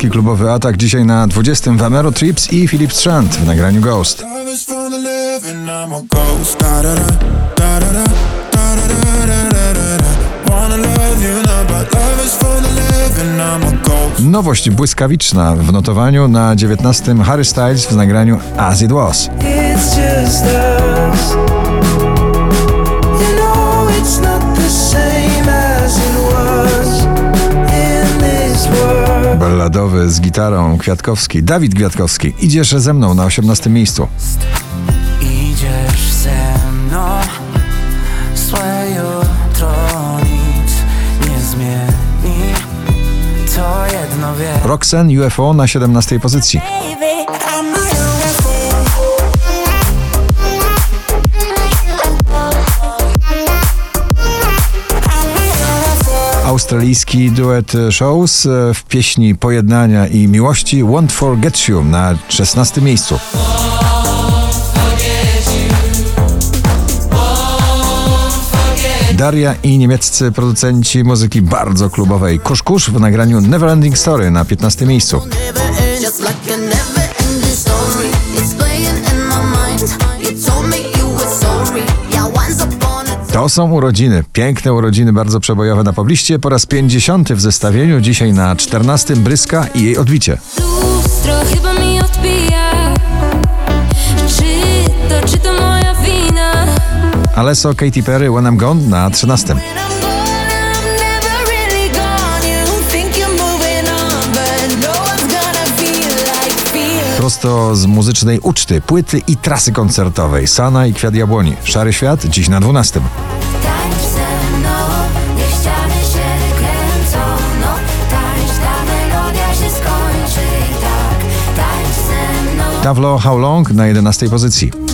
polski klubowy atak dzisiaj na 20 w Amero Trips i Filip Strand w nagraniu ghost. Nowość błyskawiczna w notowaniu na 19 Harry Styles w nagraniu As It Was. It's just us. You know it's not world. Balladowy z gitarą Kwiatkowski. Dawid Kwiatkowski. Idziesz ze mną na 18 miejscu. Idziesz ze mną Złe jutro nic nie zmieni To jedno wiem Roxanne UFO na 17 pozycji. Australijski duet Shows e, w pieśni Pojednania i Miłości Won't Forget You na 16 miejscu. Daria i niemieccy producenci muzyki bardzo klubowej Kusz Kusz w nagraniu Neverending Story na 15 miejscu. To są urodziny, piękne urodziny, bardzo przebojowe na pobliście. Po raz 50 w zestawieniu, dzisiaj na 14 Bryska i jej odbicie. Lustro chyba mi odbija Czy to, czy to moja wina? Alesso, Katy Perry, When I'm Gone na 13. Prosto z muzycznej uczty, płyty i trasy koncertowej. Sana i Kwiat Jabłoni. Szary Świat, dziś na 12. Tańcz ze mną Niech ściany się kręcą No i tak How Long na 11 pozycji.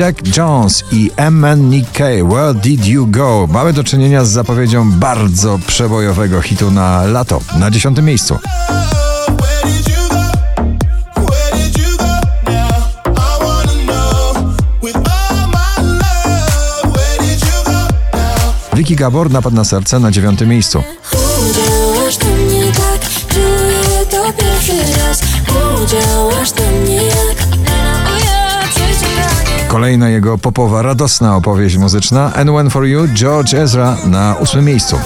Jack Jones i MNK Where Did You Go? Mamy do czynienia z zapowiedzią bardzo przebojowego hitu na lato, na 10 miejscu. Vicky Gabor napad na serce na 9 miejscu. Udziałasz mnie tak, czuję to pierwszy raz Udziałasz mnie jak Kolejna jego popowa, radosna opowieść muzyczna And One For You, George Ezra na 8 miejscu.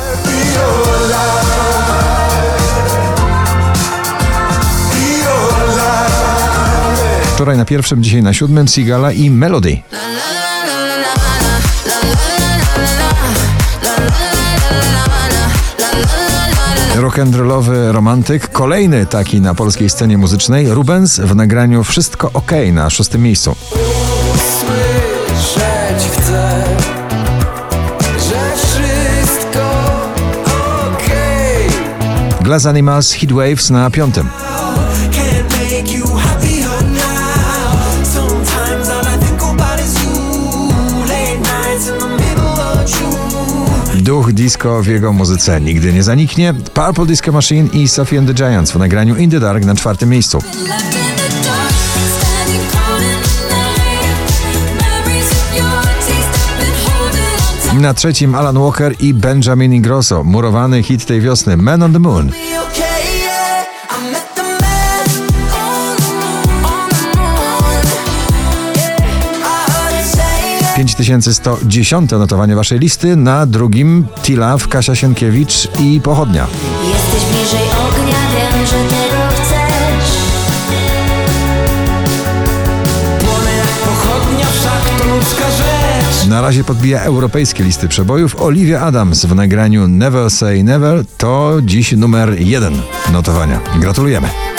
Wczoraj na pierwszym, dzisiaj na siódmym Sigala i Melody. Rock'n'rollowy romantyk, kolejny taki na polskiej scenie muzycznej, Rubens w nagraniu Wszystko OK na szóstym miejscu. Nights in the middle of June. Duch disco w jego muzyce nigdy nie zaniknie. Purple Disco Machine i Sophie and the Giants w nagraniu In the Dark na czwartym miejscu. Na trzecim Alan Walker i Benjamin Ingrosso. Murowany hit tej wiosny Man on the Moon. You say it. 5110 notowanie waszej listy. Na drugim Tila w Kasia Sienkiewicz i Pochodnia. Jesteś bliżej ognia, Na razie podbija europejskie listy przebojów. Olivia Adams w nagraniu Never Say Never to dziś numer jeden notowania. Gratulujemy.